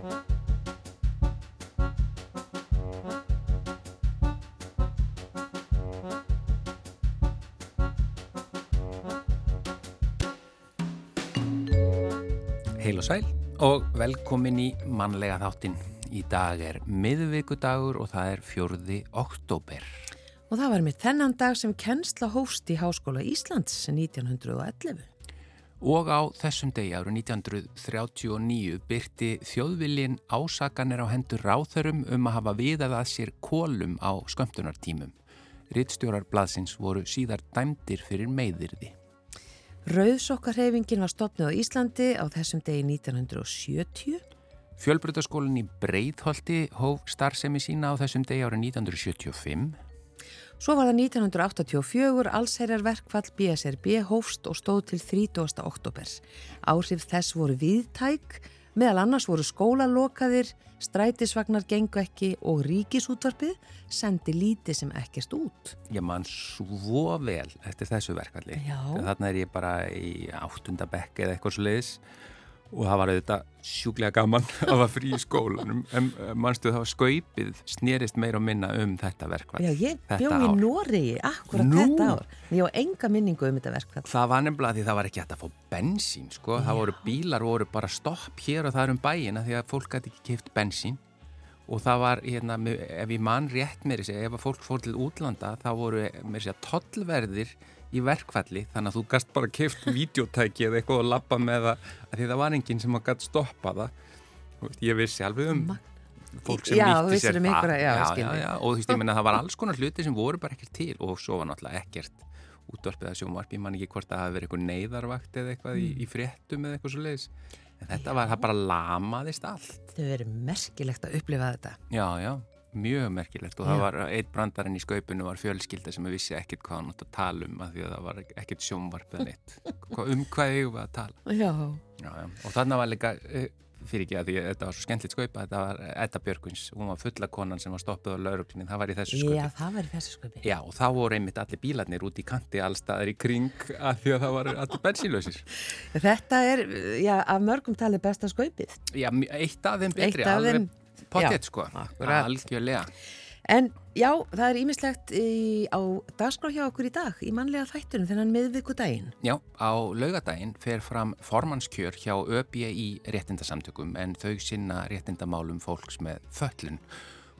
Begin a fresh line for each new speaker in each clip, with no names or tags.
Heil og sæl og velkomin í mannlega þáttin. Í dag er miðvíkudagur og það er fjörði oktober.
Og það var með þennan dag sem kennsla hóst í Háskóla Íslands 1911.
Og á þessum degi árið 1939 byrti þjóðviljin ásakanir á hendur ráþörum um að hafa viðað að sér kólum á skömmtunartímum. Rittstjórar blaðsins voru síðar dæmdir fyrir meiðirði.
Rauðsokkarhefingin var stopnið á Íslandi á þessum degi 1970.
Fjölbrutaskólinn í Breitholti hóf starfsemi sína á þessum degi árið 1975.
Svo var það 1984 allsherjarverkfall BSRB hófst og stóð til 30. oktober. Áhrif þess voru viðtæk, meðal annars voru skólalokaðir, strætisvagnar gengu ekki og ríkisútvarpið sendi lítið sem ekkert út.
Ég man svo vel eftir þessu verkvalli. Þannig er ég bara í áttundabekk eða eitthvað svo leiðis og það var auðvitað sjúklega gaman að það frí í skólanum. En eh, mannstu þá skaupið snerist meira og minna um þetta verkvall
Já, ég bjó í Nóriði akkurat Nú. þetta ár. Ég á enga minningu um þetta verkvall
Það var nefnilega því það var ekki hægt að fá bensín sko, Já. það voru bílar voru bara stopp hér og það er um bæina því að fólk hætti ekki keift bensín. Og það var, hérna, ef ég mann rétt mér ef fólk fór til útlanda þá voru mér sé að tollverðir í verkfalli þannig að þú gæst bara keift videotæki eða eitthvað og lappa með það að því það var enginn sem að gæst stoppa það. Ég vissi alveg um fólk sem nýtti sér
um já,
já, já, og þú veist ég menna það var alls konar hluti sem voru bara ekkert til og svo var náttúrulega ekkert útvarpið að sjónvarp, ég man ekki hvort að það hafi verið eitthvað neyðarvakt eða eitthvað mm. í, í fréttum eða eitthvað svo leiðis en þetta var, það bara lamaðist allt.
Það verið merkilegt að upplifa þetta.
Já, já mjög merkilegt og Já. það var eitt brandarinn í skaupinu var fjölskylda sem vissi ekkert hvað hann átt að tala um að því að það var ekkert sjónvarp eða neitt. Um hvað ég var að tala?
Já.
Já, og þannig var líka eh, fyrir ekki að því að þetta var svo skemmtilegt skaupa þetta var Edda Björgvins, hún var fulla konan sem var stoppuð á lauruglinni, það var í þessu skaupi.
Já, það var í þessu skaupi.
Já, og þá voru einmitt allir bílarnir út í kanti allstaðar í kring að því að það var allir bensílausir
Þetta er, já, af mörgum talið besta skaupið.
Já, eitt af þeim betri, alveg pottet sko, algjörlega.
En já, það er ímislegt á dagskrá hjá okkur í dag, í mannlega þættunum, þennan meðviku daginn.
Já, á laugadaginn fer fram formannskjör hjá ÖBI réttindasamtökum en þau sinna réttindamálum fólks með föllun.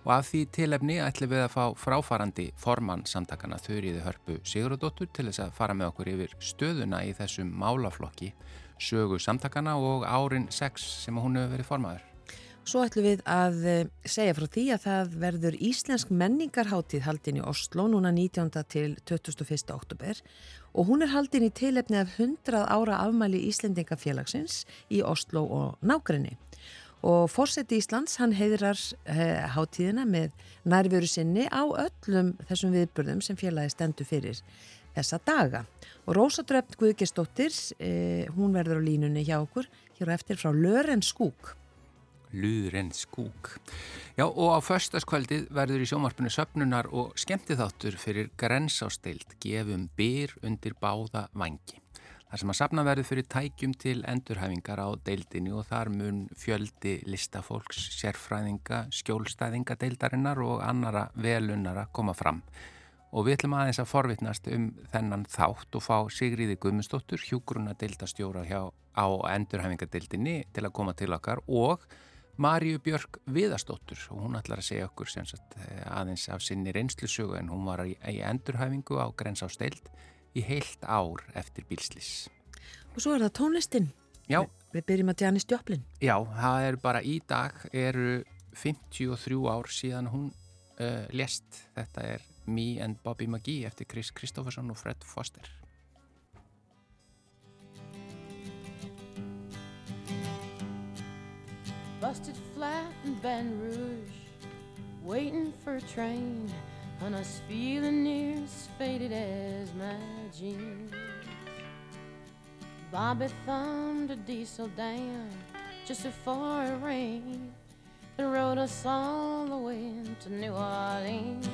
Og af því tilefni ætlum við að fá fráfarandi formann samtakana Þurriði Hörpu Sigurðardóttur til þess að fara með okkur yfir stöðuna í þessum málaflokki, sögu samtakana og árin 6 sem hún hefur verið formaður.
Svo ætlum við að eh, segja frá því að það verður Íslensk menningarháttíð haldin í Oslo núna 19. til 21. oktober og hún er haldin í tilefni af 100 ára afmæli Íslendingafélagsins í Oslo og nákrenni. Og fórseti Íslands, hann heiðrar eh, háttíðina með nærveru sinni á öllum þessum viðbörðum sem félagi stendur fyrir þessa daga. Og Rósa Dröfn Guðgestóttir, eh, hún verður á línunni hjá okkur, hér á eftir frá Lören Skúk.
Luðren skúk. Já og á förstaskvöldið verður í sjómarpinu söpnunar og skemmtitháttur fyrir grensásteild gefum byr undir báða vangi. Það sem að sapna verður fyrir tækjum til endurhæfingar á deildinni og þar mun fjöldi listafólks, sérfræðinga, skjólstæðinga deildarinnar og annara velunnara koma fram. Og við ætlum aðeins að forvitnast um þennan þátt og fá Sigriði Gummistóttur, hjúgruna deildastjóra hjá, á endurhæfingadeildinni til að koma til okkar og Marju Björk Viðastóttur og hún ætlar að segja okkur sagt, eh, aðeins af sinni reynslusögu en hún var í, í endurhæfingu á Grens á Steild í heilt ár eftir bílslis.
Og svo er það tónlistin.
Já.
Við byrjum að Janis Joplin.
Já, það er bara í dag eru 53 ár síðan hún uh, lest. Þetta er Me and Bobby McGee eftir Chris Kristofferson og Fred Foster. Busted flat in Baton Rouge, waiting for a train, and I was feeling near as faded as my jeans. Bobby thumbed a diesel down just before it rained and rode us all the way to New Orleans.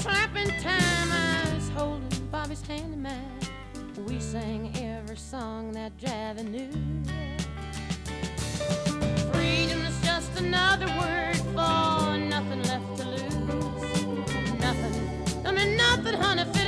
slapping time, I was holding Bobby's hand in mine. We
sang every song that Javi knew. Freedom is just another word for nothing left to lose. Nothing, I mean nothing, honey.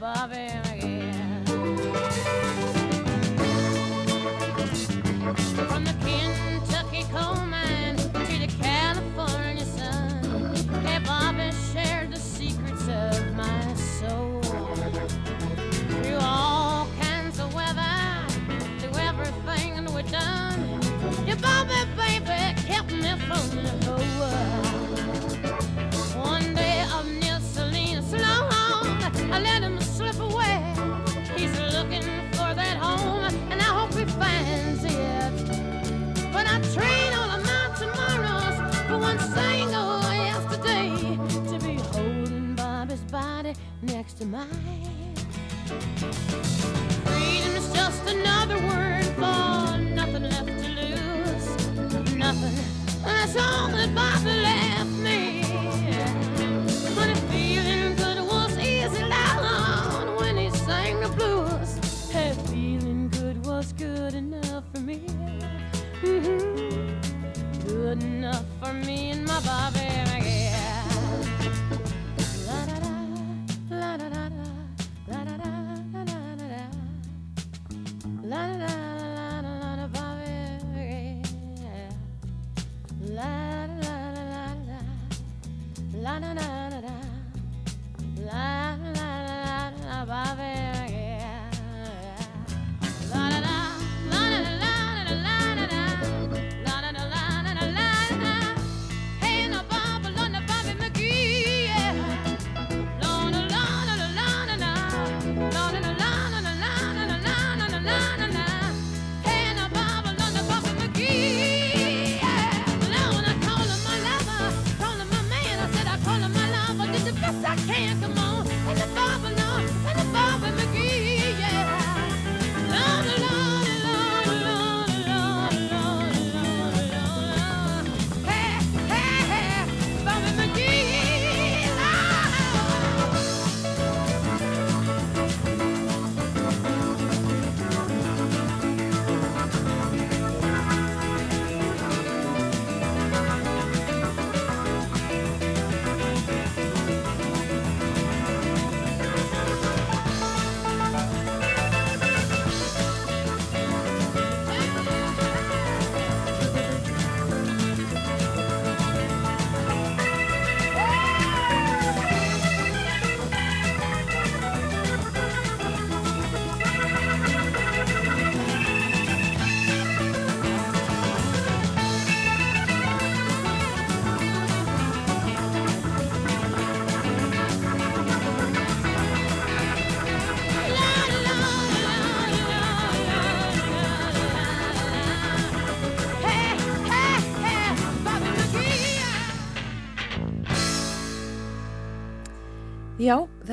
Bobby, mine. Freedom is just another word for nothing left to lose. Nothing. That's all that Bobby left me. But if feeling good was easy down when he sang the blues. Hey, feeling good was good enough for me. Mhm. Good enough for me and my Bobby.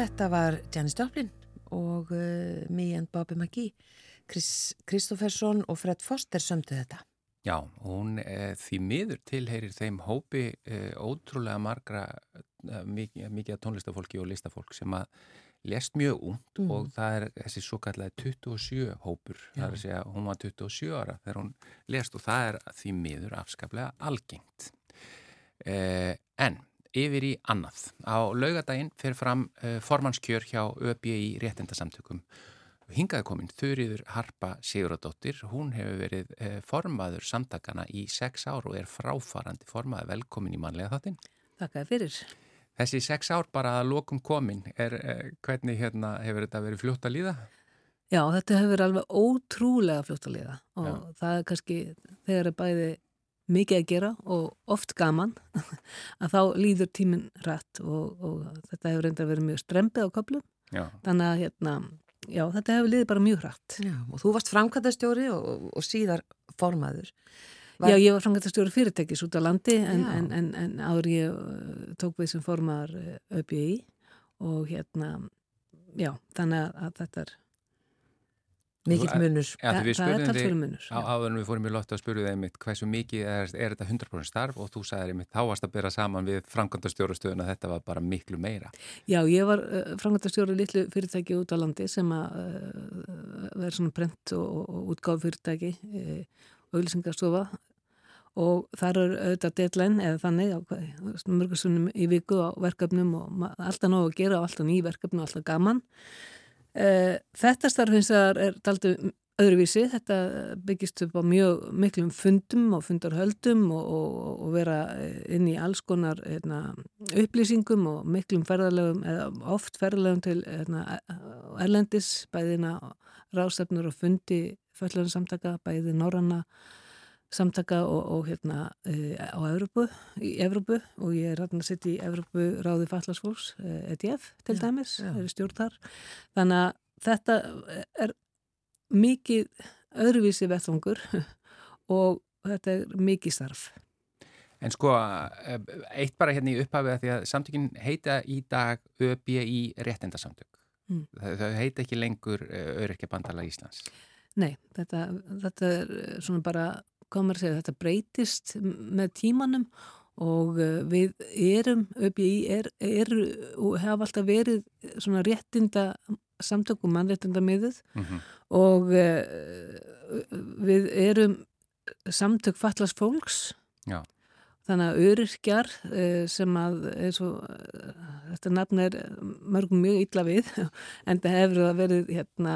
Þetta var Janis Joplin og uh, me and Bobby McGee. Chris Kristoffersson og Fred Foster sömdu þetta.
Já, hún e, því miður tilheyrir þeim hópi e, ótrúlega margra e, mikið, mikið af tónlistafólki og listafólk sem að lest mjög út
Mm.
og það er þessi svo kallega 27 hópur, það er að segja hún var 27 ára þegar hún lest og það er því miður afskaplega algengt. E, en yfir í annað. Á laugadaginn fyrir fram e, formannskjör hjá ÖBI réttindasamtökum Hingaði komin Þurriður Harpa Siguradóttir, hún hefur verið eh, formaður samtakana í sex ár og er fráfarandi formaður velkomin í manlega þáttinn.
Þakkaði fyrir.
Þessi sex ár bara að lokum komin, er, eh, hvernig hérna hefur þetta verið fljótt að líða?
Já, þetta hefur verið alveg ótrúlega fljótt að liða og
Já.
það er kannski þegar er bæði mikið að gera og oft gaman að þá líður tíminn rætt og, og þetta hefur reyndar verið mjög strempið á köplum
Já,
þannig að hérna, já, þetta hefur liðið bara mjög rætt.
Já, og þú varst framkvæmdastjóri og, og síðar formaður. Var-
Já, ég var framkvæmtastjóri fyrirtækis út á landi en, en, en, en áður ég uh, tók við sem formar ÖBI og hérna, já, þannig að, að þetta er
mikill munur.
Það er talsverður munur,
áður en við fórum í lottu að þig einmitt hversu mikið er, er þetta 100% starf og þú einmitt þá varst að bera saman við framkvæmdastjórastöðun að þetta var bara miklu meira.
Já, ég var uh, framkvæmtastjóri litlu fyrirtæki út á landi sem að uh, vera svona brent og, og útgáf fyrirtæki uh, og auðlýsingarstofa og þar er auðvitað deadline eða þannig mörgursunum í viku á verkefnum og alltaf nóg að gera og alltaf ný verkefni og alltaf gaman. Uh, þetta starf hins vegar er daldið öðruvísi, þetta byggist upp á mjög miklum fundum og fundarhöldum og, og, og vera inn í alls konar hérna, upplýsingum og miklum ferðarlegum eða oft ferðarlegum til hérna, erlendis, bæðina rástefnur og fundi föllurinn samtaka, bæði norranna samtaka og, og hérna e, á Evrópu, í Evrópu og ég er hérna að setja í Evrópu ráði fallasfólks, EDF til
Já,
dæmis,
já.
er stjórn þar þannig að þetta er mikið öðruvísi vettvangur og þetta er mikið starf
En sko, eh, eitt bara hérna í upphafið að því að samtökin heita í dag ÖBI réttindasamtök.
Mm.
Þau, heita ekki lengur Öryrkja bandala Íslands.
Nei, þetta, þetta er eh, svona bara, hvað maður að segja, þetta breytist með tímanum og eh, við erum, ÖBI er, er og hafa alltaf verið svona réttinda samtökum mannréttinda miðuð
Mm -hmm.
og uh, við erum samtök fallast fólks
Já.
þannig að öryrkjar uh, sem að uh, þetta nafn er mörgum mjög illa við en það hefur það verið hérna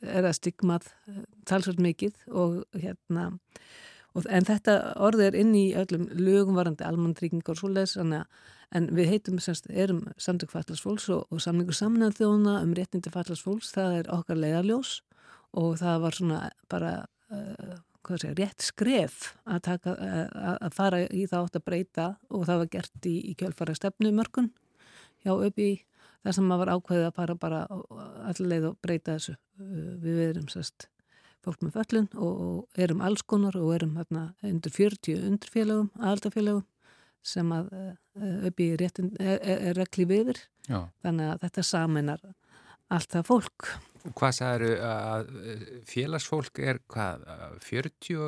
er að stigmað talsvöld mikið og hérna og, en þetta orð er inn í öllum lögum varandi almanntryggingar og að En við heitum semst, erum samtök fallast fólks og, og samningu samnað þjóna um réttindi fallast fólks, það er okkar leiðarljós og það var svona bara, uh, segja, rétt skref að, taka, uh, að fara í það átt að breyta og það var gert í, í kjölfara stefnumörkun hjá ÖBI, þar sem maður var ákveðið að fara bara allir og breyta þessu. Við erum semst fólk með föllun og, og erum alls konar og erum hérna undir 40 undirfélagum, aðaldafélagum sem að upp í réttin er, er, regli viður
Já.
þannig að þetta saminar allt það fólk
hvað sagður að félagsfólk er hvað, 40,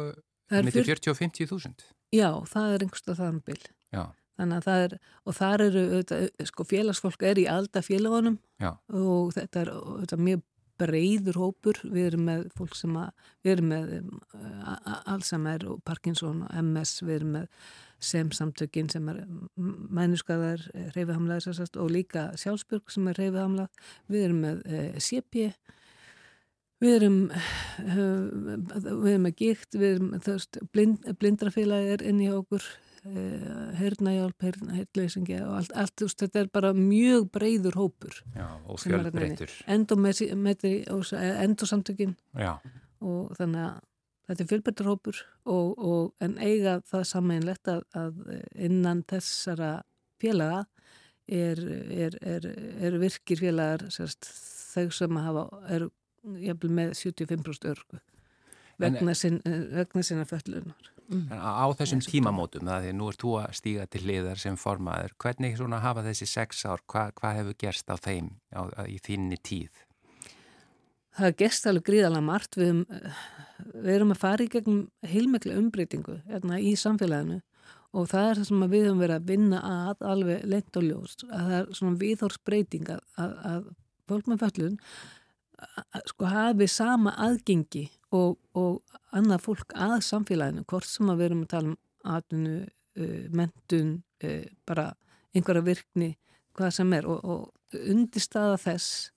Það er
milli
fjör-
40 og 50 þúsund?
Já, það er einhverstað þann bil
Já,
þannig að það er, og þar eru auðvitað, sko félagsfólk er í alda félagunum og þetta er auðvitað mjög breyður hópur, við erum með fólk sem að, við erum með uh, Alzheimer og Parkinson og MS, við erum með sem samtökin sem er mennuskaðar, reyfihamlaðar og líka sjálfsbjörg sem er reyfihamlað, við erum með uh, CP, við erum, við erum með gikt, við erum, blind, blindrafélagi er inn í okkur, uh, hernahjálp, hernahjálpleysingja og allt, allt, þú veist, þetta er bara mjög breyður hópur.
já, og
er
fjölbreyttur.
endosamtökin
Já,
og þannig að þetta er fjölbreytarhópur og, og en eiga það sammeinlegt að, að innan þessara félaga er, er, er, er virkir félagar sérst, þau sem hafa eru jafnvel með 75% örgu vegna, sin, vegna sinna föllunar.
En á á þessum tímamótum, það er nú er þú að stíga til liðar sem formaður, hvernig svona hafa þessi sex ár, hva, hvað hefur gerst á þeim á, í þínni tíð?
Það er gest alveg gríðalega margt við, um, við erum að fara í gegnum heilmikla umbreytingu hérna, í samfélaginu og það er það sem við höfum verið að vinna að alveg lent og ljóst að það er svona viðhórsbreyting að, að, að fólk með föllun sko hafi sama aðgengi og, og annað fólk að samfélaginu hvort sem að við erum að tala um atvinnu, uh, mentun uh, bara einhverja virkni hvað sem er. Og, og undirstaða þess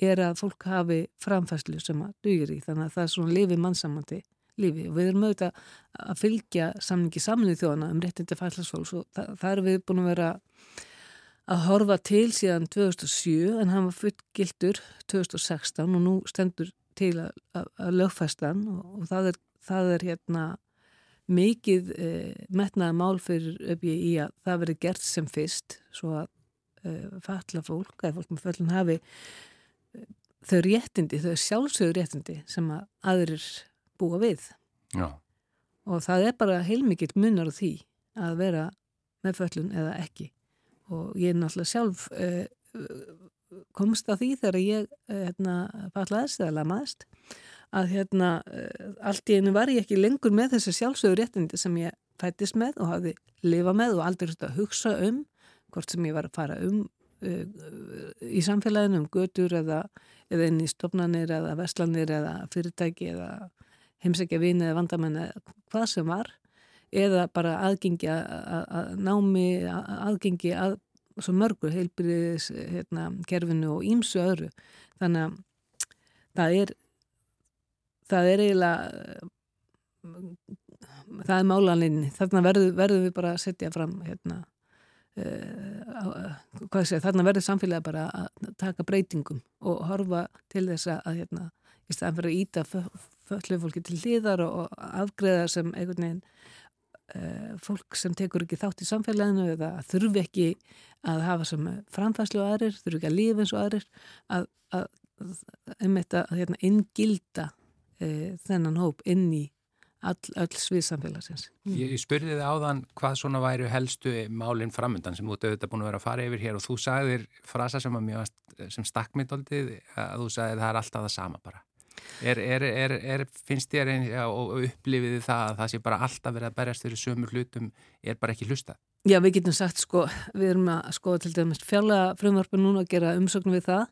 er að fólk hafi framfæslu sem að dugir í. Þannig að það er svona lifi mannsamandi lífi. Og við erum auðvitað að fylgja samningi saminu þjóðana um réttindi fællarsfólks og það, það er við búin að vera að horfa til síðan 2007 en hann var fullgildur 2016 og nú stendur til að, að, að lögfæstan og, og það, er, það er hérna mikið eh, metnaða mál fyrir öfji í að það veri gert sem fyrst svo að eh, falla fólk, eða fólk með föllun hafi þau réttindi, þau sjálfsögur réttindi sem að aðrir búa við.
Já,
og það er bara heilmikill munnar á því að vera með föllun eða ekki. Og ég er náttúrulega sjálf uh, komst að því þegar ég eh, hérna, fallaðist eða lamaðist að hérna eh, allt í einu var ég ekki lengur með þessi sjálfsögur réttindi sem ég fættist með og hafði lifa með og aldrei að hugsa um hvort sem ég var að fara um uh, í samfélaginu um götur eða, eða inn í stofnanir eða verslanir eða fyrirtæki eða heimsækja vini eða vandamenn eða hvað sem var eða bara aðgengi að námi, aðgengi að svo mörgur heilbyrðis hérna, kerfinu og ímsu öðru. Þannig að það er það er eiginlega það er málanlinni þarna verður, verður við bara að setja fram hérna uh, hvað sé, þarna verður samfélagi bara að taka breytingum og horfa til þess að hérna, í staðan fyrir að íta föllu fólki til hlýðar og afgreða sem einhvern veginn fólk sem tekur ekki þátt í samfélaginu eða þurfi ekki að hafa sem framfæslu og aðrir, þurfi ekki að lífa eins og aðrir að, að, um þetta að hérna, inngilda uh, þennan hóp inn í all, all svið samfélagsins.
Ég, ég spurði þið áðan hvað svona væri helstu málinn framöndan sem ert auðvitað búin að vera að fara yfir hér og þú sagðir frasa sem, sem stakkmyndaldið að þú sagðir það er alltaf það sama bara. Er, er, er, finnst þér einn og upplifiði það að það sé bara alltaf verið að berjast fyrir sömur hlutum er bara ekki hlusta?
Já, við getum sagt sko, við erum að skoða til dæmis fjalla frumvarpu núna að gera umsögn við það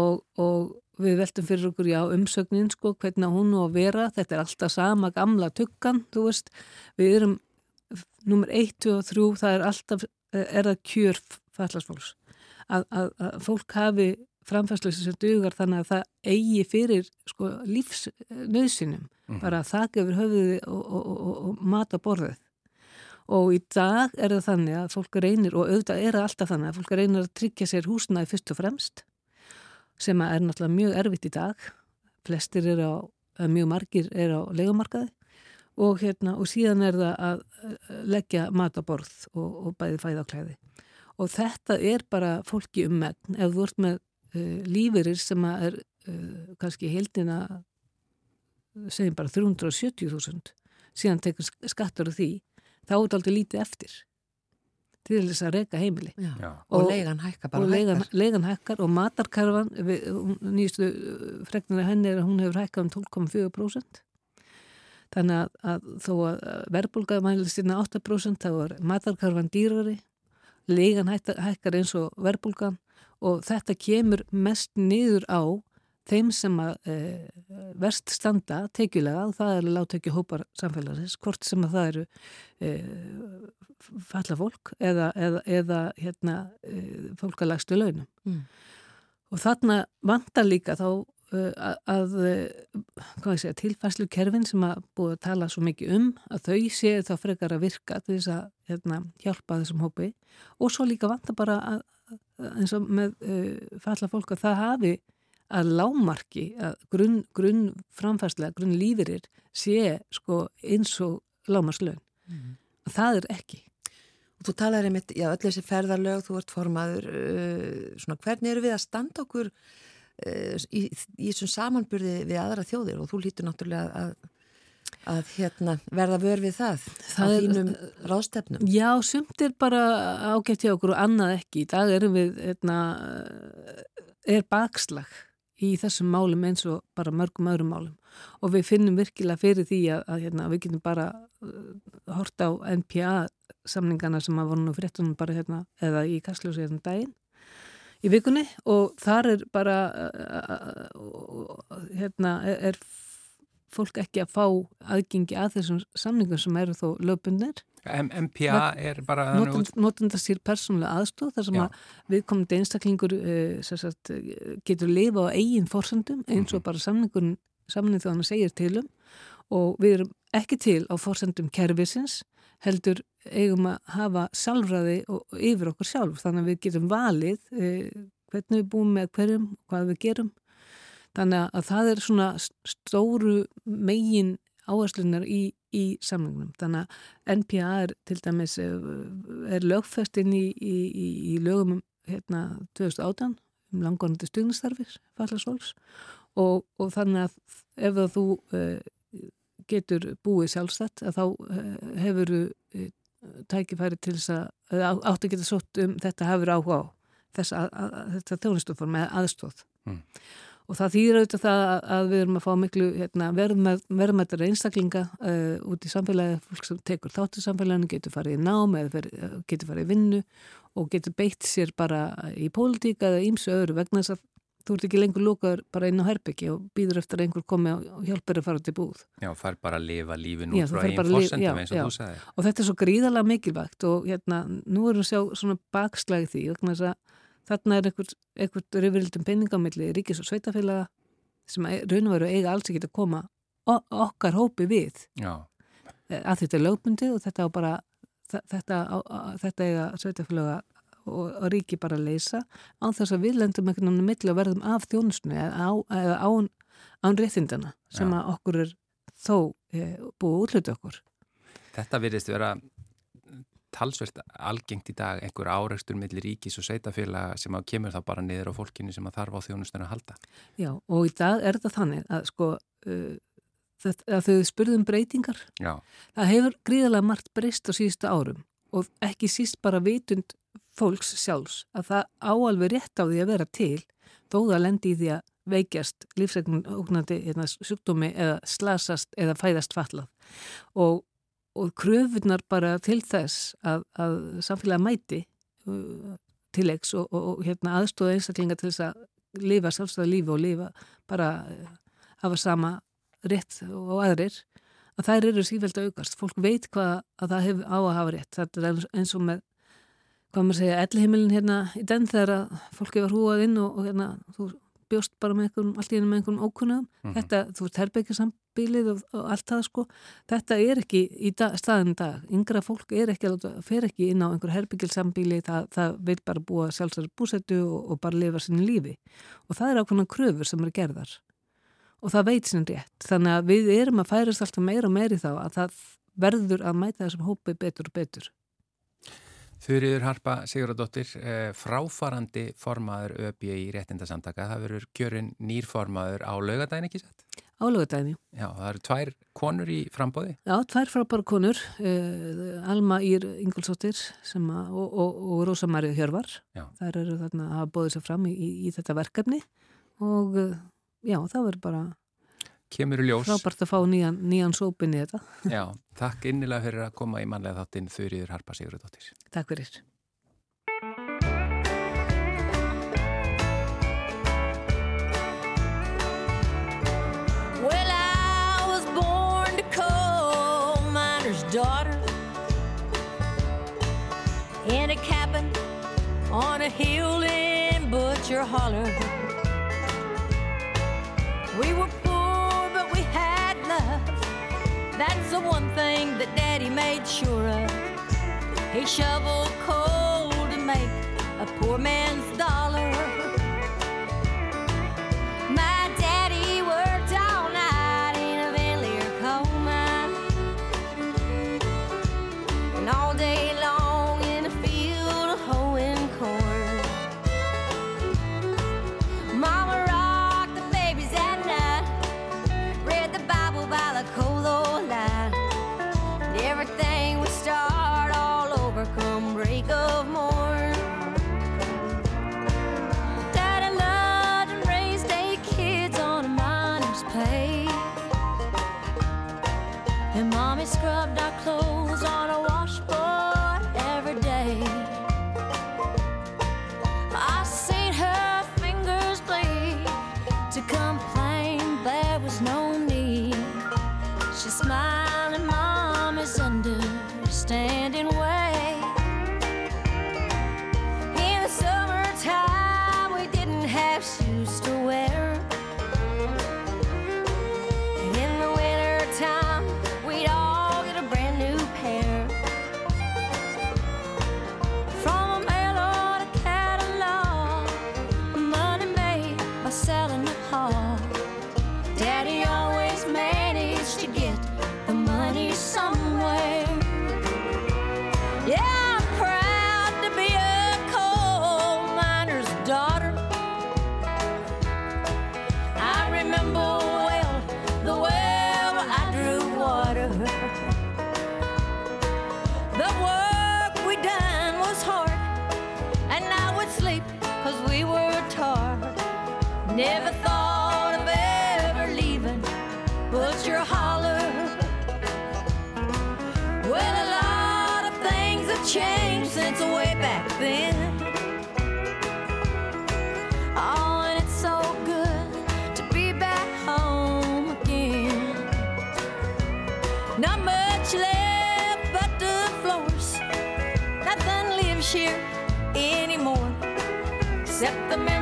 og, og við veltum fyrir okkur já umsögnin sko, hvernig hún og vera, þetta er alltaf sama gamla tukkan, þú veist, við erum nummer 1, 2 og 3, það er alltaf, er það kjör fallasfólks, að, að, að fólk hafi framfæslu sem dugar þannig að það eigi fyrir sko, lífsnöðsinum mm. bara að þakka yfir höfuði og, og, og, og mata borðið. Og í dag er það þannig að fólk reynir og auðvitað er það alltaf þannig að fólk reynir að tryggja sér húsnaði fyrst og fremst sem er náttúrulega mjög erfitt í dag. Flestir er á, mjög margir er á legumarkaði og hérna og síðan er það að leggja mataborð og bæði fæðaklæði og þetta er bara fólki um megn. Ef þú ert með uh, líferir sem er uh, kannski heldina segjum bara 370.000 síðan tekur skattur því þá er þetta aldrei lítið eftir til þess að reyka heimili.
Já. Og, og leigan hækkar bara
og leigan, leigan hækkar og matarkarfan nýjastu fregnir að henni er að hún hefur hækkað um 12,4% þannig að, að þó að verbulgaði mælið sína 8% þá er matarkarfan dýrari leigan hækkar eins og verbulgan og þetta kemur mest niður á þeim sem að e, verst standa tekilega og það er láttökju hópar samfélagsins, hvort sem að það eru e, falla fólk eða, eða, eða hérna, e, fólk að lagstu launum. Mm. Og þarna vantar líka þá að, að segja, tilfæslu kerfin sem að búið að tala svo mikið um að þau séu þá frekar að virka til þess að hérna, hjálpa þessum hópi og svo líka vantar bara að eins og með uh, falla fólk að það hafi að lámarki að grunn, grunn framfærslega, grunn lífirir sé sko eins og lámarslögn. Mm. Það er ekki.
Og þú talar einmitt, já öll þessi ferðarlög, þú ert formaður, uh, svona hvernig eru við að standa okkur uh, í, í þessum samanburði við aðra þjóðir og þú lítur náttúrulega að að hérna, verða vör við það, það á þínum ráðstefnum?
Já, sumt er bara ágætt hjá okkur og annað ekki. Í dag erum við, hérna, er bakslag í þessum málum eins og bara mörgum öðrum málum og við finnum virkilega fyrir því að, að hérna, við getum bara uh, horta á NPA samningana sem að voru nú fréttunum bara hérna, eða í Kastljósi hérna daginn í vikunni og þar er bara uh, uh, hérna er fólk ekki að fá aðgengi að þessum samningum sem eru þó löpunir.
MPA er bara...
Notundastýr persónulega aðstóð þar sem Já. að viðkomandi einstaklingur uh, sagt, getur lifa á eigin fórsöndum eins og mhm. bara samningun samning þannig að segja til um og við erum ekki til á fórsöndum kervisins heldur eigum að hafa sjálfræði yfir okkur sjálf þannig að við getum valið uh, hvernig við búum með hverjum, hvað við gerum Þannig að það er svona stóru megin áherslunar í, í samlingunum. Þannig að NPA er til dæmis eh, er lögfestinn í, í, í lögum hérna 2018 um langvarandi stugnistarfir fallasvolks og, og þannig að ef að þú uh, getur búið sjálfstætt að þá uh, hefur uh, tækifæri til þess að átt að geta sott um þetta hafur áhuga á þess að, að, að þetta þjónustuform eða aðstóð
Mm.
Og það þýðir auðvitað það að, við erum að fá miklu hérna, verðmættar einstaklinga uh, út í samfélagi, fólk sem tekur þáttu samfélaginu, getur farið í nám eða fer, getur farið í vinnu og getur beitt sér bara í pólitíka eða ímsu öðru vegna þess að þú ert ekki lengur lókaður bara inn á herbyggi og býður eftir að einhver komi og hjálpar að fara til búð.
Já, fær bara að lifa lífin út frá einn fórsendum eins og
já.
þú sagði.
Og þetta er svo gríðalega mikilvægt og hérna, nú erum við að sjá svona bakslagi því vegna þess að þarna er einhver, einhver rifrildum penningamilli ríkis og sveitafélaga sem e- raun og veru eiga alls ekki að koma okkar hópi við
Já,
Eh, að þetta er lögbundið og þetta á bara þetta, á, á, þetta eiga sveitafélaga og, og ríki bara að leysa án þess að við lendum einhvern veginn á milli og verðum af þjónusnu eða á, án, án réttindana sem
Já.
að okkur er þó e, búið að útluta okkur.
þetta virðist vera talsvert algengt í dag einhver áreikstur millir ríkis og sveitafélaga sem að kemur þá bara niður á fólkinu sem að þarf á þjónustunum að halda.
Já, og í dag er þetta þannig að sko uh, þetta, að þau spurðum breytingar.
Já,
það hefur gríðarlega margt breyst á síðustu árum og ekki síst bara vitund fólks sjálfs að það áalveg rétt á því að vera til þó það lendi í því að veikjast lífsregnum ógnandi hérna, sjúkdómi eða slasast eða fæðast fallað og, og kröfunar bara til þess að, að samfélagi mæti uh, tileiks og, og, og hérna, aðstóða einstaklinga til þess að lifa sjálfstæða lífi og lifa bara uh, hafa sama rétt og aðrir að þær eru sífælt að aukast. Fólk veit hvað að það hefur á að hafa rétt. Þetta er eins og með, hvað maður segja, ellihimilin hérna í den þegar að fólki var húað inn og, og hérna, þú bjóst bara með einhverjum, allt í einu með einhverjum ókunnum.
Mhm.
Þetta, þú ert herbyggjarsambílið og, og allt það sko. Þetta er ekki í dag, staðin dag. Yngra fólk er ekki, að fer ekki inn á einhver herbyggjarsambíli, það, það vil bara búa sjálfsæri búsettu og, og bara lifa sinni lífi. Og það er ákveðna kröfur sem eru gerðar og það veit sinni rétt. Þannig að við erum að færast alltaf meira og meiri þá að það verður að mæta þessum hópi betur og betur.
Þurriður Harpa Siguradóttir, eh, fráfarandi formaður ÖB í réttindasamtaka, það verður kjörin nýrformaður á laugadaginn ekki sett?
Álögadæni.
Já, það eru tvær konur í frambóði.
Já, tvær frábæra konur, uh, Alma Ír Ingolsóttir og, og, og Rósa Marja Hjörvar.
Já.
Þær eru þarna að hafa bóðið sér fram í, í, í þetta verkefni og uh, já, það verður bara
Kemur í ljós.
frábært að fá nýjan, nýjan sópin í þetta.
Já, takk innilega fyrir að koma í manlega þáttinn Þurriður Harpa Siguradóttir.
Takk fyrir.
Well, I was born to coal miner's daughter in a cabin on a hill in Butcher Holler. We were That's the one thing that Daddy made sure of. He shoveled coal to make a poor man's dollar.
Never thought of ever leaving, but you're holler. Well, a lot of things have changed since way back then. Oh, and it's so good to be back home again. Not much left but the floors. Nothing lives here anymore except the memories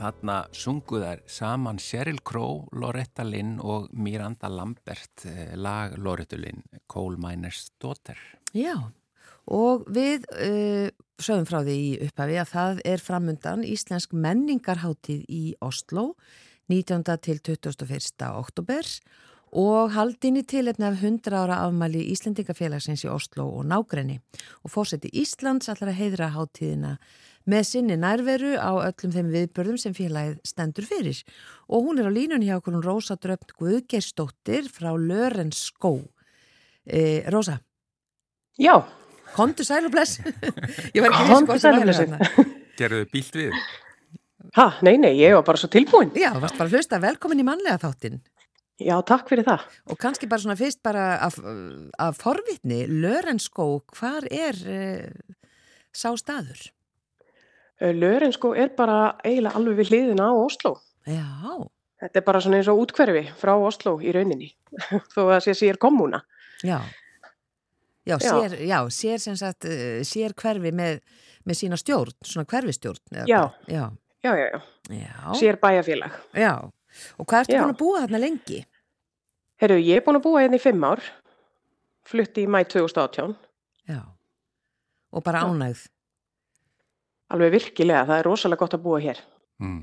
Þarna sungu þær saman Sheryl Crow, Loretta Lynn og Miranda Lambert eh, lag Loretta Lynn, Coal Miner's Daughter.
Já, og við uh, sögum frá því í upphafi að það er framundan Íslensk menningarháttíð í Oslo 19. til 21. oktober og haldin í tilefni af 100 ára afmæli Íslendingafélagsins í Oslo og nágrenni og fórseti Íslands allar að heiðra háttíðina með sinni nærveru á öllum þeim viðbörðum sem félagið stendur fyrir og hún er á línunni hjá okkur hún Rósa Dröfn Guðgeistóttir frá Lörens Skó. Eh, Rósa,
Já,
Kondu sæl og bless. Ég var ekki vissi
Komdu
hvort
sæl
það
og
væri
blessuð.
þarna.
Gerðu þið bílt við?
ha, nei, nei, ég var bara svo tilbúin.
Já, varst bara að hlusta velkomin í mannlega þáttin
Já, takk fyrir það.
og kannski bara svona fyrst bara af, af forvitni, Lörenskó, hvar er uh, sá staður?
Lören sko er bara eiginlega alveg við hliðina á Oslo.
Já,
Þetta er bara svona eins og útkverfi frá Oslo í rauninni, þó að sé sér kommuna.
já. Já,
Já.
sér, já, sér sem sagt, uh, sér hverfi með, með sína stjórn, svona hverfistjórn.
Já.
Já,
Já, já, já,
já,
sér bæjafélag.
já. Og hvað ertu
Já.
búin að búa þarna lengi?
Herru, ég er búin að búa hérna í fimm ár, flutti í mæ 2018,
Já. Og bara
Já.
ánægð.
Alveg virkilega, það er rosalega gott að búa hér.
Mm.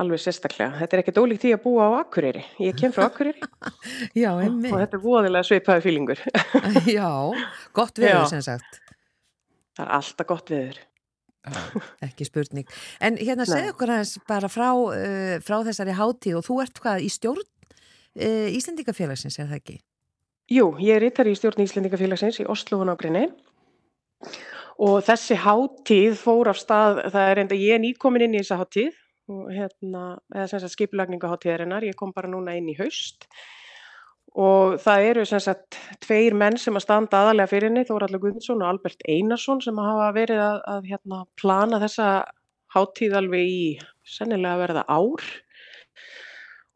Alveg sérstaklega. Þetta er ekkert ólíkt því að búa á Akureyri. Ég kem frá Akureyri
Já,
og þetta er voðilega svipaði fílingur.
Já, gott veður
Já.
sem sagt.
Það er alltaf gott viður.
Ekki spurning. En hérna
Nei.
segðu okkur aðeins bara frá, uh, frá þessari hátíð og þú ert hvað í stjórn uh, Íslendingafélagsins, er það ekki?
Jú, ég er rittar í stjórn Íslendingafélagsins í Oslo og nágrinni og þessi hátíð fór af stað, það er enda ég er nýkomin inn í þessa hátíð og hérna, eða sem sagt skipulagningu hátíðarinnar, ég kom bara núna inn í haust. Og það eru sem sagt tveir menn sem að standa aðalega fyrir henni, Þóraldur Guðmundsson og Albert Einarsson sem hafa verið að, að hérna, plana þessa hátíð alveg í sennilega að verða ár.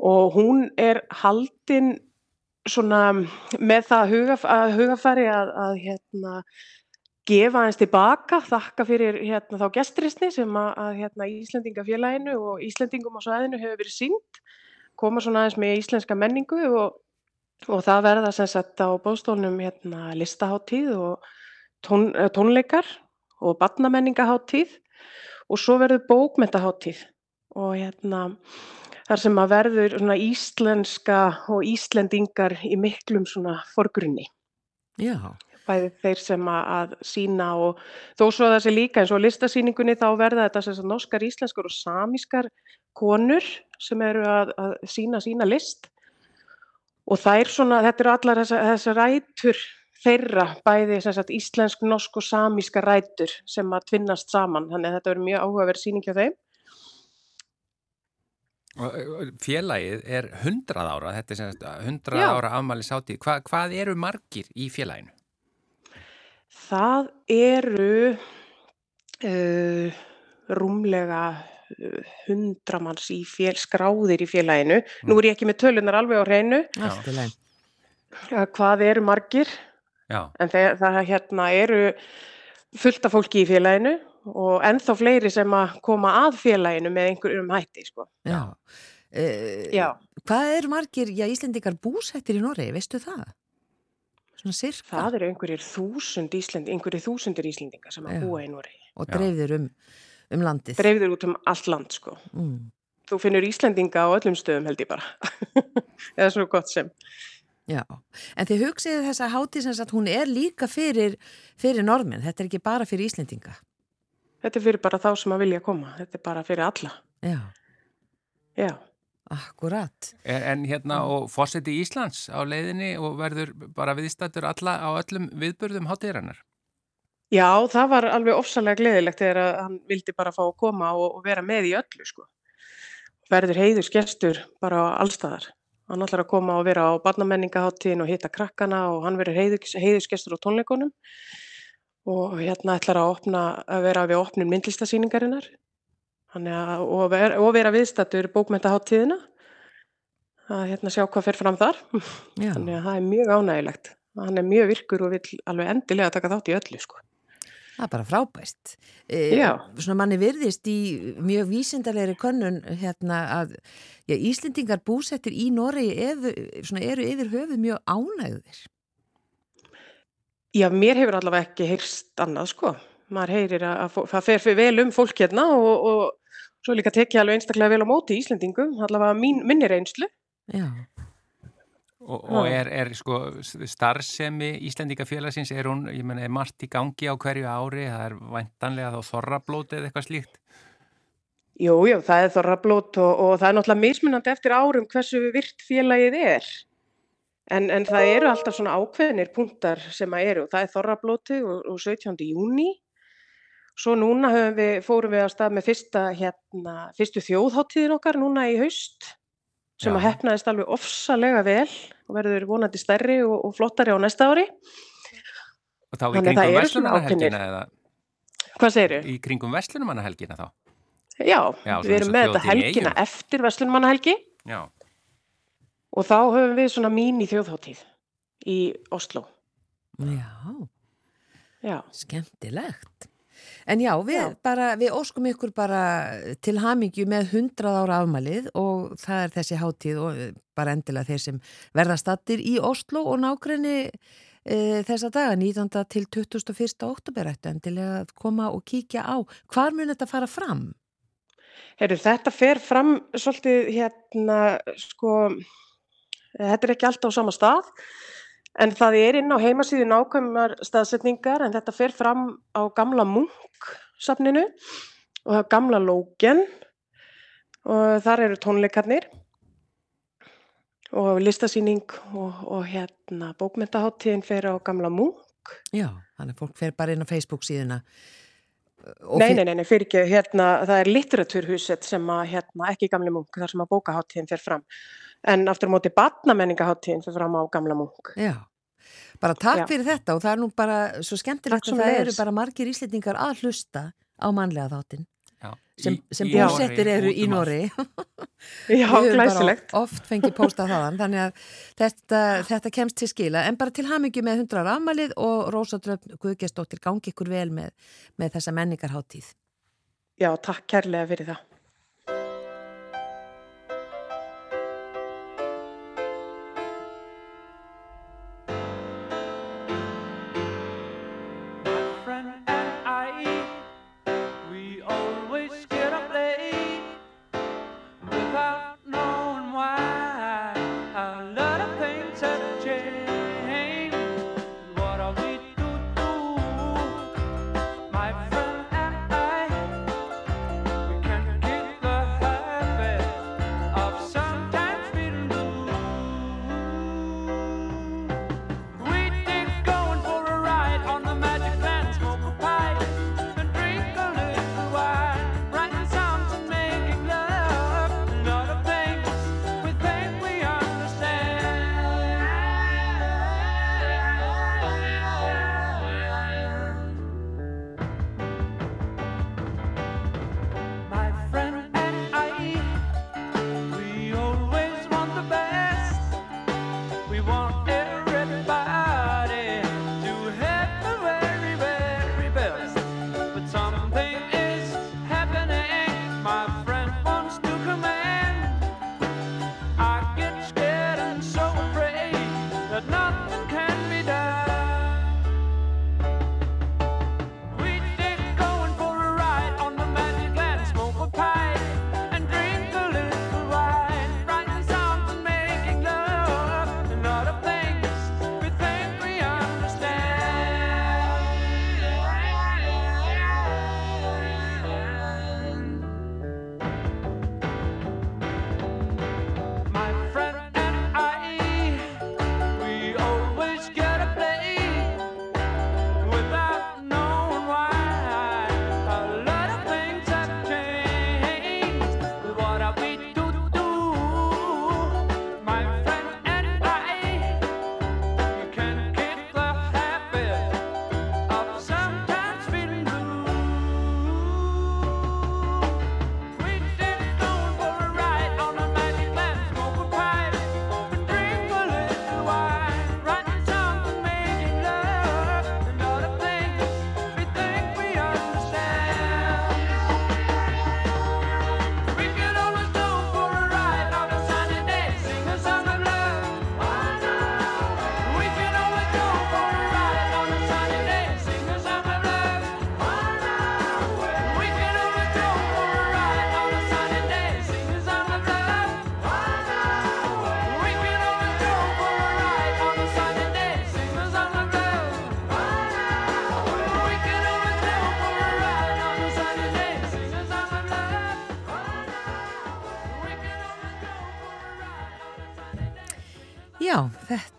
Og hún er haldin svona með það hugaf, að hugafæri að, að hérna, gefa aðeins tilbaka, þakka fyrir hérna, þá gestrisni sem að, hérna, Íslendingafélaginu og Íslendingum á svæðinu hefur verið sínt, koma svona aðeins með íslenska menningu og, og það verða sem sagt á bóðstólnum hérna, listaháttíð og tón, eh, tónleikar og barnamenningaháttíð og svo verður bókmentaháttíð og hérna þar sem að verður svona íslenska og íslendingar í miklum svona forgrunni.
Já.
Bæði þeir sem að, sína og þó svo að það sé líka eins og listasýningunni þá verða þetta sem norskar, íslenskar og samískar konur sem eru að, að sína sína list og þær svona, þetta eru allar þessar þessa rætur þeirra, bæði sagt íslensk, norsk og samíska rætur sem að tvinnast saman, þannig að þetta verður mjög áhugaverð sýning hjá þeim.
Og Félagið er 100 ára, þetta er sem sagt 100
Já.
ára afmæli sátíð. Hva, hvað eru margir í félaginu?
Það eru uh, rúmlega uh, 100 manns í fél, skráðir í félaginu. Nú er ég ekki með tölunar alveg á hreinu
Allt í leið.
uh, hvað eru margir,
Já,
en það, það hérna eru fullt af fólki í félaginu og ennþá fleiri sem að koma að félaginu með einhverjum hætti. Sko.
Já. Uh,
Já,
Hvað eru margir, já, Íslendingar búsettir í Noregi, veistu það? Svona sirka.
það eru einhverjir þúsund Íslend, einhverjir þúsundir Íslendinga sem að búa í Noregi.
Og dreifðir um, um landið.
Dreifður út um allt land, sko.
Mm.
Þú finnur Íslendinga á öllum stöðum held ég bara. Eða svo gott sem.
Já, en þið hugsið þessa hátíð sem sagt, hún er líka fyrir, fyrir normin, þetta er ekki bara fyrir Íslendinga.
Þetta er fyrir bara þá sem að vilja koma. Þetta er bara fyrir alla.
Já,
Já.
Akkurat.
En, en hérna og fórseti Íslands á leiðinni og verður bara viðstættur alla á öllum viðburðum hátíðrannar.
Já, það var alveg ofsalega gleðilegt þegar að hann vildi bara fá að koma og, og vera með í öllu, sko. Verður heiðusgestur bara á allstaðar. Hann ætlar að koma og vera á barnamenningaháttíðin og hitta krakkana og hann verður heiðus, heiðusgestur á tónleikunum og hérna ætlar að, opna, að vera við opnum myndlistasýningarinnar að, og, vera, og vera viðstættur bókmentaháttíðina að hérna sjá hvað fer fram þar.
Já,
Þannig að það er mjög ánægilegt. Hann er mjög virkur og vill alveg endilega taka þátt í öllu, sko.
það er bara frábæst. E. Svona manni virðist í mjög vísindarlegri könnun hérna að já, Íslendingar búsettir í Noregi eru yfir höfuð mjög ánægðir.
Já, mér hefur allavega ekki heyrst annað, sko. Maður heyrir að, það fer fyrir vel um fólk hérna og, og svo líka tekið alveg einstaklega vel á móti Íslendingum, allavega mín, minni reynslu.
Já,
Og, og er, er sko starfsemi Íslendingafélagsins, er hún, ég menna, er margt í gangi á hverju ári, það er væntanlega þá þorrablóti eða eitthvað slíkt.
Jú, jú, það er þorrablót og, og það er náttúrulega mismunandi eftir árum hversu virt félagið er. En, en það eru alltaf svona ákveðnir punktar sem að eru og það er þorrablóti og, og 17. júni. Svo núna höfum við, fórum við að stað með fyrsta, hérna, fyrstu þjóðháttíðin okkar núna í haust sem
Já.
að hefnaðist alveg ofsalega vel og verður vonandi stærri og, og flottari á næsta ári.
Og þá í
Þannig
kringum Vestlunarhelgina eða
Hvað segirðu?
í kringum Vestlunumannahelgina þá?
Já,
Já,
við erum með þetta helgina eftir Vestlunmannahelgi.
Já,
Og þá höfum við svona mín í þjóðháttíð í Oslo.
já,
Já,
skemmtilegt. En já, við,
Já.
Bara, við óskum ykkur bara til hamingju með 100 ára afmælið og það er þessi hátíð og eh, bara endilega þeir sem verða stattir í Oslo og nákrenni e, þessa daga 19. til 21. oktober ættu endilega að koma og kíkja á. Hvar mun þetta fara fram?
heyrðu, þetta fer fram svolítið hérna, sko, þetta er ekki alltaf á sama stað, en það er inn á heimasíðu nákvæmar staðsetningar, en þetta fer fram á gamla Munk-safninu og gamla Lógen og þar eru tónleikarnir og listasýning og, og hérna bókmentaháttíðin fer á gamla Munk.
Já, þannig að fólk fer bara inn á Facebook síðuna.
Nei, nei, nei, nei, fyrir ekki, hérna, það er litteratúrhúset sem að, hérna, ekki gamli munk, þar sem að bókaháttíðin fer fram. En aftur á móti batnamenningaháttíðin fer fram á gamla munk.
Já, bara takk
Já.
fyrir þetta og það er nú bara svo skemmtilegt að það eru bara margir íslendingar að hlusta á mannlega þáttin
já.
sem, sem búsettir eru í. Nóri.
Já, glæsilegt.
oft fengið pósta þaðan, þannig að þetta, þetta kemst til skila. En bara til hamingju með 100 ára afmælið og Rósa Dröfn Guðgestóttir gangi ykkur vel með, með þessa menningarháttíð.
Já, takk kærlega fyrir það.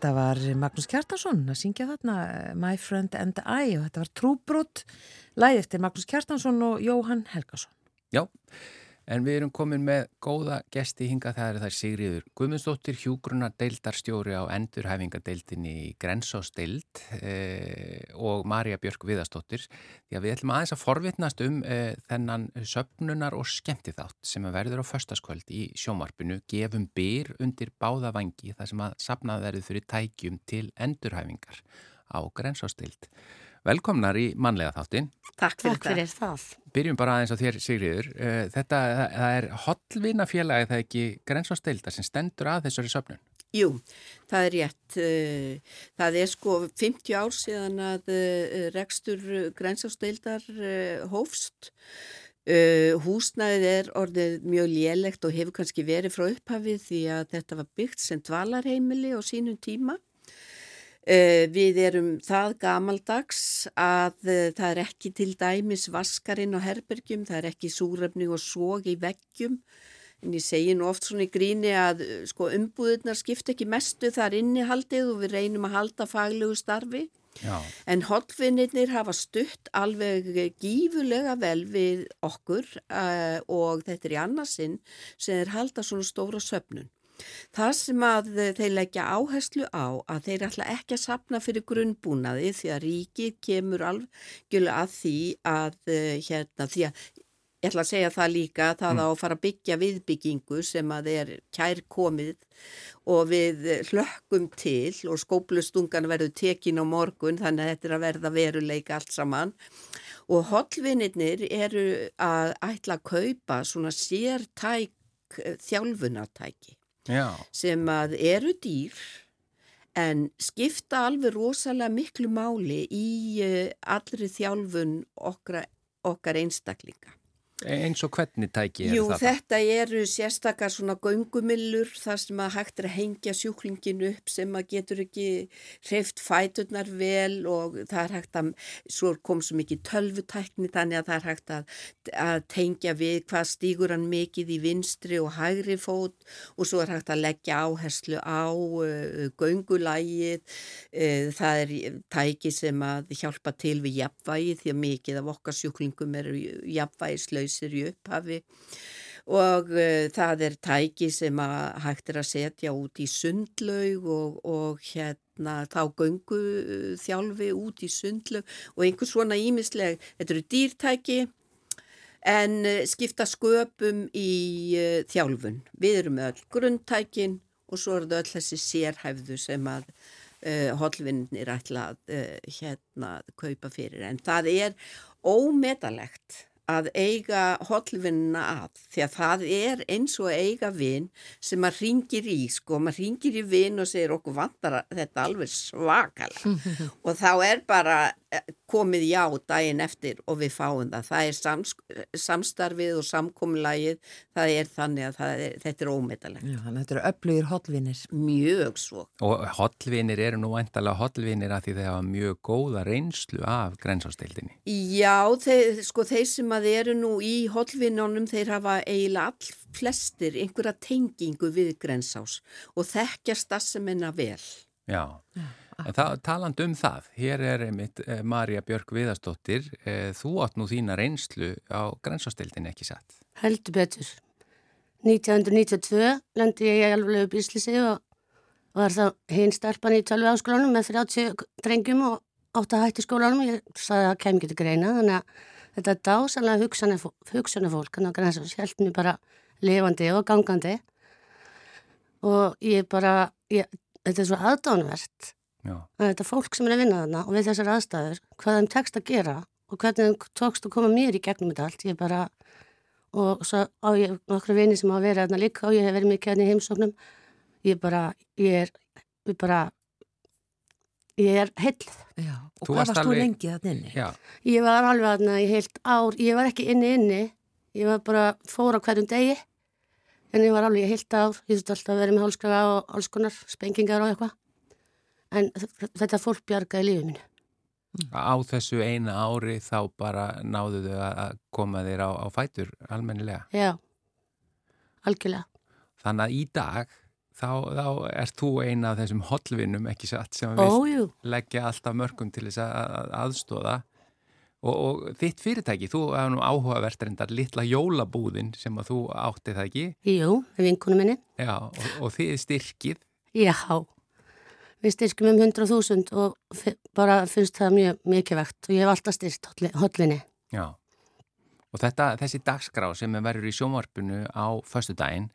Þetta var Magnús Kjartansson að syngja þarna eh, My Friend and I og þetta var Trúbrot, læði eftir Magnús Kjartansson og Jóhann Helgason.
Já, en við erum komin með góða gesti hinga það er það Sigriður Guðmundsdóttir, hjúgruna deildarstjóri á endurhæfingadeildinni í Grensásdeild eh, og Marja Björk Viðastóttir. Því að við ætlum aðeins að forvitnast um eh, þennan söpnunar og skemmtiþátt sem verður á förstaskvöld í sjómarpinu gefum byr undir báða vangi þar sem að sapnað verður fyrir tækjum til endurhæfingar á Grensásdeild. Velkomnar í mannlega þáttin.
Takk fyrir,
Takk fyrir það.
Byrjum bara aðeins á þér Sigriður. Eh, Þetta það það er hotlvinafélagi það er ekki grensásdeilda sem stendur að þessari söpnun.
Jú, það er rétt. eh, Það er sko 50 ár síðan að eh, rekstur grænsásteildar hófst. Eh, Húsnæðið er orðið mjög lélegt og hefur kannski verið frá upphafið því að þetta var byggt sem dvalarheimili á sínum tíma. Eh, Við erum það gamaldags að eh, það er ekki til dæmis vaskarinn á herbergjum, það er ekki súrefning og sóg í veggjum. En ég segi nú oft svona í gríni að eh, sko, umbúðunar skipta ekki mestu þar innihaldið og við reynum að halda faglegu starfi.
Já.
En holdvinnirnir hafa stutt alveg gífulega vel við okkur uh, og þetta er í annarsinn sem er halda svona stóra söpnun. Það sem að þeir leggja áherslu á að þeir ætla ekki að sapna fyrir grunnbúnaði því að ríkið kemur algjörlega að því að uh, hérna því að ég ætla að segja það líka að það á að fara að byggja viðbyggingu sem að er kær komið og við hlökkum til og skóplustungan verður tekin á morgun þannig að þetta er að verða veruleika allt saman. Og hollvinirnir eru að ætla að kaupa svona sértæk eh, þjálfunartæki
Já.
sem að eru dýr en skipta alveg rosalega miklu máli í uh, allri þjálfun okkar, okkar einstaklinga.
Eins og hvernig tæki er
Jú,
þetta?
þetta eru sérstakar svona göngumillur þar sem að hægt er að hengja sjúklingin upp sem að getur ekki hreift fæturnar vel og það er hægt að, svo kom svo mikið tölvutækni þannig að það er hægt að, að tengja við hvað stígur hann mikið í vinstri og hægri fót og svo er hægt að leggja áherslu á uh, göngulægið, uh, það er tæki sem að hjálpa til við jafnvægi því að mikið af okkar sjúklingum eru jafnvægislausir í upphafi. Og uh, það er tæki sem hægt er að setja út í sundlaug og, og hérna þá göngu uh, þjálfi út í sundlaug og einhver svona ímisleg, þetta eru dýrtæki en uh, skipta sköpum í uh, þjálfun. Við erum með öll grundtækin og svo eru það öll þessi sérhæfðu sem að uh, hollvinnir ætla að uh, hérna kaupa fyrir. En það er ómetalegt að eiga hollvinnina að því að það er eins og eiga vinn sem maður ringir í sko, maður ringir í vinn og segir okkur vantar að þetta alveg svakalega. Og þá er bara komið já daginn eftir og við fáum það það er sams, samstarfið og samkomulagið það er þannig að er, þetta er ómetalegt
Já, þannig að þetta eru öflugir hotlvinir.
mjög svo
Og hotlvinir eru nú væntalega hotlvinir að því þeir hafa mjög góða reynslu af grensásteildinni.
Já, þeir, sko þeir sem að eru nú í hollvinnunum þeir hafa eiginlega all flestir einhverja tengingu við grensás og þekkja stassamina vel.
Já. En það, taland um það, hér er einmitt eh, Marja Björk Viðarsdóttir, eh, þú átt nú þína reynslu á grensásteildinni ekki satt.
Heldur betur. 1992 lendi ég í alveg upp Íslisi og var þá hinn stelpan í tölvi áskólanum með 30 drengjum og átt að hætti skólanum. Ég sagði að það kem ekki til greina þannig að þetta dásanlega hugsanir fólk hann á Grensás held mér bara lifandi og gangandi og ég bara, ég, þetta er svo aðdánuvert
Já.
að þetta fólk sem er að vinna þarna og við þessar aðstæður, hvað þeim tekst að gera og hvernig þeim tókst að koma mér í gegnum þetta allt, ég bara og svo á ég nokkru vini sem á að vera þarna líka og ég hef verið mikið hérna í heimsóknum. Ég bara, ég er ég bara ég er heillið.
Já, og hvað
varst
þú
alveg-
lengi þarna inni?
Já,
Ég var alveg þarna í heilt ár, ég var ekki inni inni, ég var bara fór á hverjum degi. En ég var alveg í heilt ár, ég þurfti alltaf að vera með hálskraga og alls konar spengingar og eitthvað en þetta fólk bjargaði lífið mínu.
á þessu eina ári þá bara náðu þau að að koma þér á, á fætur almennilega.
Já, algjörlega.
Þannig að í dag þá, þá er þú eina af þessum hollvinum, ekki satt, sem að
Ójú,
leggja alltaf mörgum til þess að að aðstóða og, og þitt fyrirtæki, þú er nú áhugavert reyndar litla jólabúðin sem að þú átti það ekki
jú, vinkonu minni.
Já, og, og þið styrkið
Já, við styrkjum um 100.000 og bara finnst það mjög mikilvægt og ég hef alltaf styrkt hollinni.
Já, og þetta, þessi dagskrá sem er verður í sjónvarpinu á föstudaginn,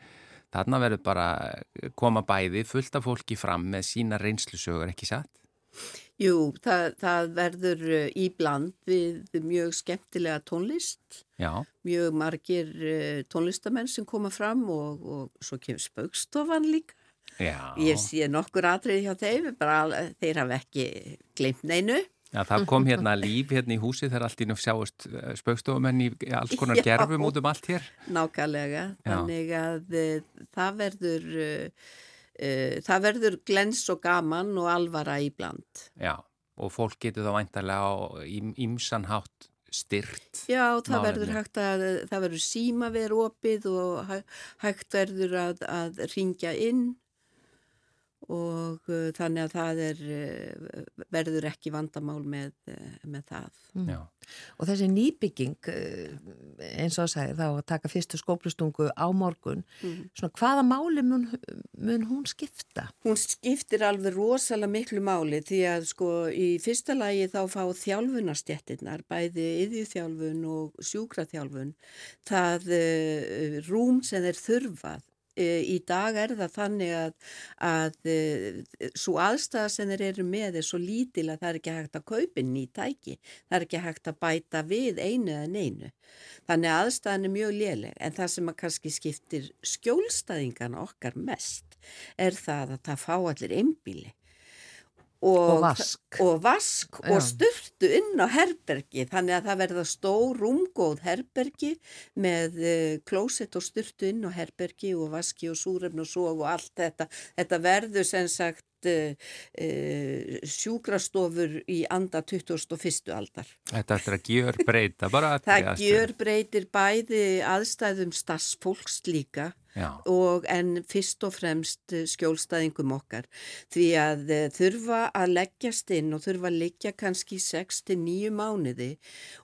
þarna verður bara koma bæði fullt af fólki fram með sína reynslusögur, ekki satt?
Jú, það, það verður uh, í bland við mjög skemmtilega tónlist,
Já,
mjög margir uh, tónlistamenn sem koma fram og, og svo kemur spaukstofan líka.
Já.
Ég sé nokkur atrið hjá þeim, bara þeir hafa ekki glemt neinu.
Já, það kom hérna líf hérna í húsi þegar allt í nú sjáust spaukstofumenn í alls konar
Já.
gerfum út um allt hér.
Nákvæmlega, þannig að uh, það verður, uh, það verður glens og gaman og alvara í bland.
Já, og fólk getur þá væntalega á ímsan hátt styrt.
Já, það
Málefni.
verður hægt að, það verður síma verið opið og hæ- hægt verður að, að ringja inn og uh, þannig að það er, uh, verður ekki vandamál með, uh, með það.
Já,
Og þessi nýbygging, eins og að segja, þá að taka fyrstu skóplustungu á morgun, svona hvaða máli mun, mun hún skipta?
Hún skiptir alveg rosalega miklu máli því að sko í fyrsta lagi þá fá þjálfunarstjettinnar, bæði yðjúþjálfun og sjúkraþjálfun, það uh, rúm sem þeir þurfað. Uh, í dag er það þannig að, að uh, svo aðstæða sem þeir eru með er svo lítil að það er ekki hægt að kaupa ný tæki. Það er ekki hægt að bæta við einu eða neinu. Þannig að aðstæðan er mjög léleg en það sem að kannski skiptir skjólstæðingana okkar mest er það að það fá allir einbíli.
Og vask.
Og vask og sturtu inn á herbergi þannig að það verða stór rúmgóð herbergi með uh, klósett og sturtu inn á herbergi og vaski og súrefn og sof og allt þetta. Þetta verður sem sagt uh, uh, sjúkrastofur í anda 21. aldar.
þetta ættir að gjör breyta bara. allri
Það
aðstöðu.
gjör breytir bæði aðstæðum starfsfólks líka
Já,
og en fyrst og fremst eh, skjólstæðingum okkar því að eh, þurfa að leggjast inn og þurfa að liggja kannski 6-9 mánuði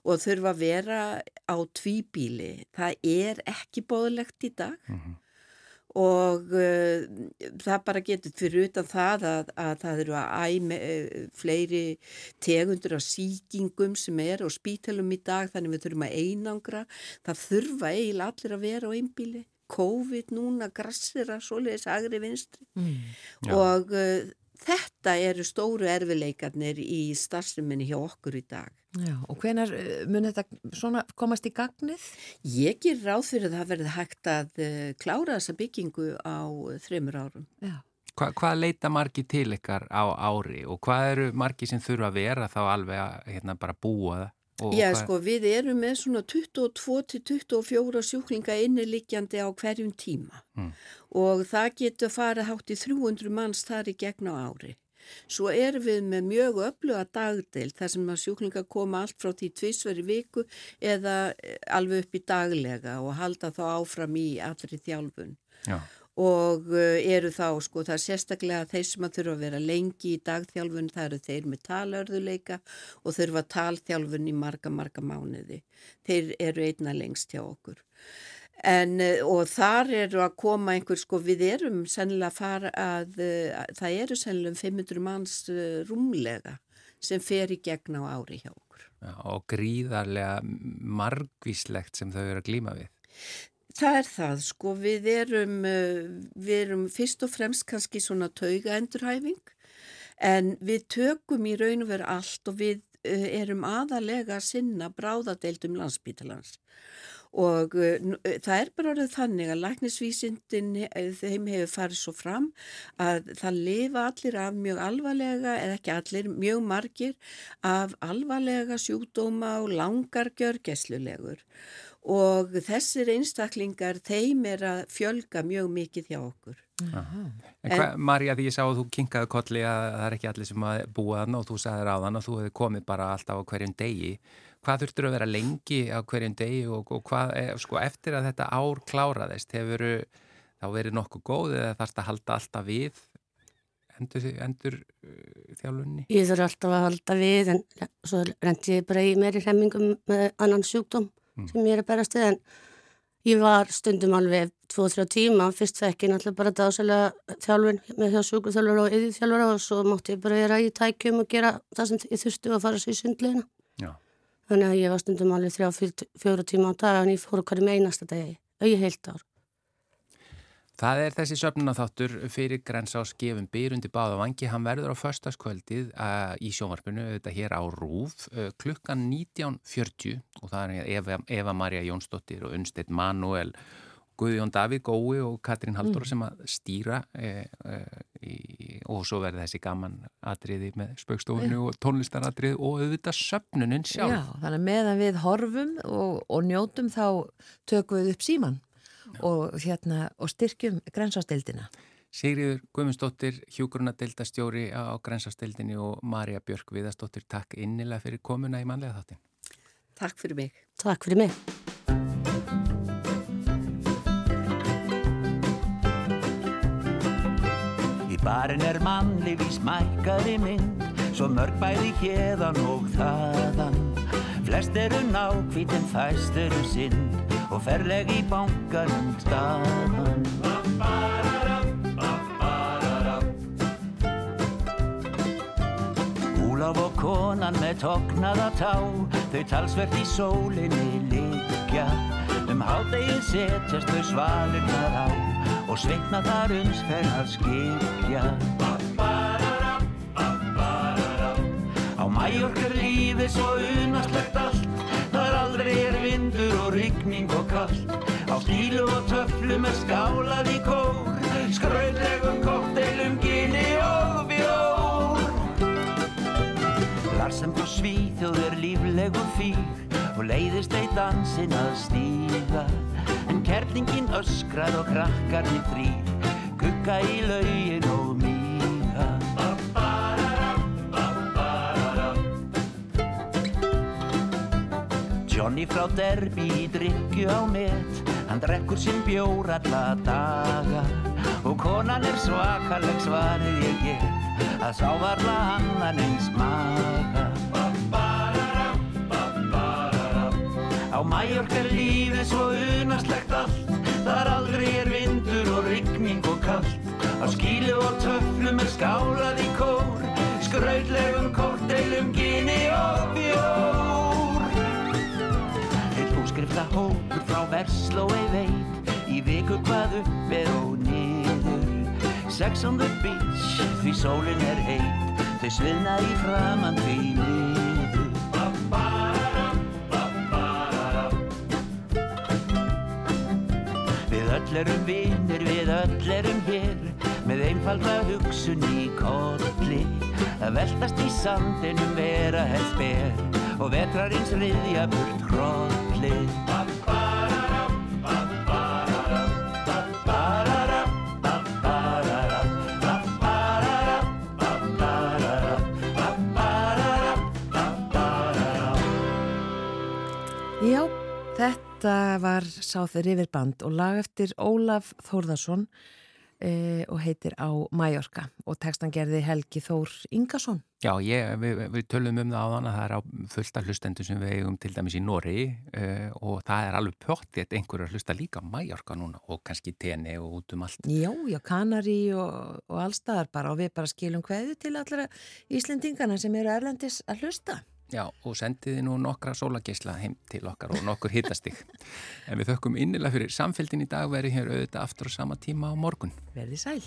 og þurfa að vera á tvíbíli. Það er ekki bóðlegt í dag og uh, það bara getur fyrir utan það að, að það eru að æme, uh, fleiri tegundur af síkingum sem er og spítalum í dag þannig við þurfum að einangra. Það þurfa eiginlega allir að vera á einbíli COVID núna grassir að svoleiðis agri vinstri.
Já.
og uh, þetta eru stóru erfileikarnir í starfseminni hjá okkur í dag.
Já, og hvenar eh, mun þetta svona komast í gagnið?
Ég ger ráð fyrir að það verði hægt að uh, klára þessa byggingu á uh, þreymur árum.
Já.
Hva, hvað leita margi til ykkar á ári og hvað eru margi sem þurfa að vera þá alveg að hérna, bara búa það?
Já,
hvað-
sko, við erum með svona 22 til 24 sjúklinga inniliggjandi á hverjum tíma
Mm.
og það getur farið hátt í 300 manns þar í gegn á ári. Svo erum við með mjög öfluga dagdeil þar sem að sjúklinga koma allt frá því tvisveri viku eða eh, alveg upp í daglega og halda þá áfram í allri þjálfun
Já,
og uh, eru þá, sko, það er sérstaklega þeir sem að þurfa að vera lengi í dagþjálfun, það eru þeir með talörðuleika og þurfa talþjálfun í marga, marga mánuði. Þeir eru einna lengst hjá okkur. En, uh, og þar eru að koma einhver, sko, við erum sennilega að fara að, uh, það eru sennilega um 500 manns uh, rúmlega sem fer í gegn á ári hjá okkur.
já, og gríðarlega margvíslegt sem þau eru að glíma við.
Það er það, sko, við erum, uh, við erum fyrst og fremst kannski svona tauga endurhæfing en við tökum í raun og veru allt og við uh, erum aðalega að sinna bráðadeildum landsbítalans og uh, nú- uh, það er bara orðið þannig að læknisvísindin uh, þeim hefur farið svo fram að það lifa allir af mjög alvarlega, eða ekki allir, mjög margir af alvarlega sjúkdóma og langar gjörgeslulegur og þessir einstaklingar þeim er að fjölga mjög mikið hjá okkur.
En hvað, Marja, því ég sá að þú kinkaði kolli að það er ekki allir sem að búa þann og þú sagðir á þann og þú hefði komið bara alltaf á hverjum degi. Hvað þurftur að vera lengi á hverjum degi og, og hvað, eh, sko, eftir að þetta ár kláraðist, hefur þá verið nokkuð góð eða þarfst að halda alltaf við endur, endur uh, þjálfunni?
Ég þurf alltaf að halda við en svo rendi ég bara í meiri hremmingum með annan sjúkdóm
Mm.
sem ég er að berast við en ég var stundum alveg 2-3 tíma, fyrst fekk ég náttúrulega bara dásalega þjálfun með hjá sjúkuþjálfur og yðurþjálfur og svo mátti ég bara vera í tækjum og gera það sem ég þurfti og fara sér í sundlegina.
Já.
Þannig að ég var stundum alveg 3-4 tíma á dag en ég fór hverjum einasta degi, auði heilt ár.
Það er þessi söfnunaþáttur fyrir grensás gefum byrundi báða vangi. Hann verður á förstaskvöldið uh, í sjónvarpinu, þetta hér á Rúf, uh, klukkan 19.40 og það er Eva, Eva Maria Jónsdóttir og Unstedt Manuel, Guðjón Davíð Gói og Katrín Halldóra sem að stýra uh, uh, í, og svo verður þessi gaman atriði með spaukstofunni og tónlistaratriði og auðvitað söfnunin sjálf.
Já, þannig meðan við horfum og, og njótum þá tökum við upp síman og, hérna, og styrkjum grensastildina.
Sigriður Guðmundsdóttir, hjúgrunadeildastjóri á grensastildinni og Marja Björk Viðastóttir, takk innilega fyrir komuna í manlega þáttin.
Takk fyrir mig.
Takk fyrir mig.
Barinn er mannlif í smækkari mynd Svo mörg bæði hérðan og þaðan. Flest eru nákvít en fæst eru sinn Og ferleg í bankanum staðan. Úlaf og konan með toknaða tá Þau talsvert í sólinni liggja. Um hádegið setjast þau svalirnar á Og sveitna þar uns fer að skilja. Á Mallorca er lífið svo unastlegt allt. Þar aldrei er vindur og rigning og kallt Á stílu og töflu með skálað í kór. Skrautlegum kokteilum, gini og bjór. Larsen frá Svíþjóð er líflegur fýr og leiðist ei dansinn að stíga. En kerlingin öskrar og krakkarnir þrýr kukka í laugin og míga. Johnny frá Derby í drikju á met hann drekkur sinn bjór alla daga. Og konan er svakaleg svarið ég get að sá varla annan eins maga Á Mallorca er lífið svo unaslegt allt. Þar aldrei er vindur og rigning og kallt Á skílu og töflum er skálað í kór. Skrautlegum korteilum, gini og bjór. Eitt úskrifta hókur frá Verslói veit. Í viku hvað upp er og niður Sex on the beach, því sólin er heit Þau sviðna í framann því niður Við öll erum vinnir, við öll erum hér. Með einfalda hugsun í kolli Að veltast í sandinum vera helst ber. Og vetrarins riðja burt hrolli
þetta var Sáþur Riverband og lag eftir Ólaf Þórðarsson e, og heitir á Mallorca og textan gerði Helgi Þór Ingason.
Já, ég, við, við tölum um það á þann að það er á fullta hlustendur sem við eigum til dæmis í Nóri uh, og það er alveg pjóttið einhverju að hlusta líka Mallorca núna og kannski tenni og út um allt.
Já, já, Kanari og, og allstaðar bara og við bara skilum hverju til allra Íslendingana sem eru erlendis að hlusta.
Já, og sendiði nú nokkra sólageisla heim til okkar og nokkur hittastig. En við þökkum innilega fyrir samfélgin í dag verið hér auðvitað aftur á sama tíma á morgun.
Verði sæl.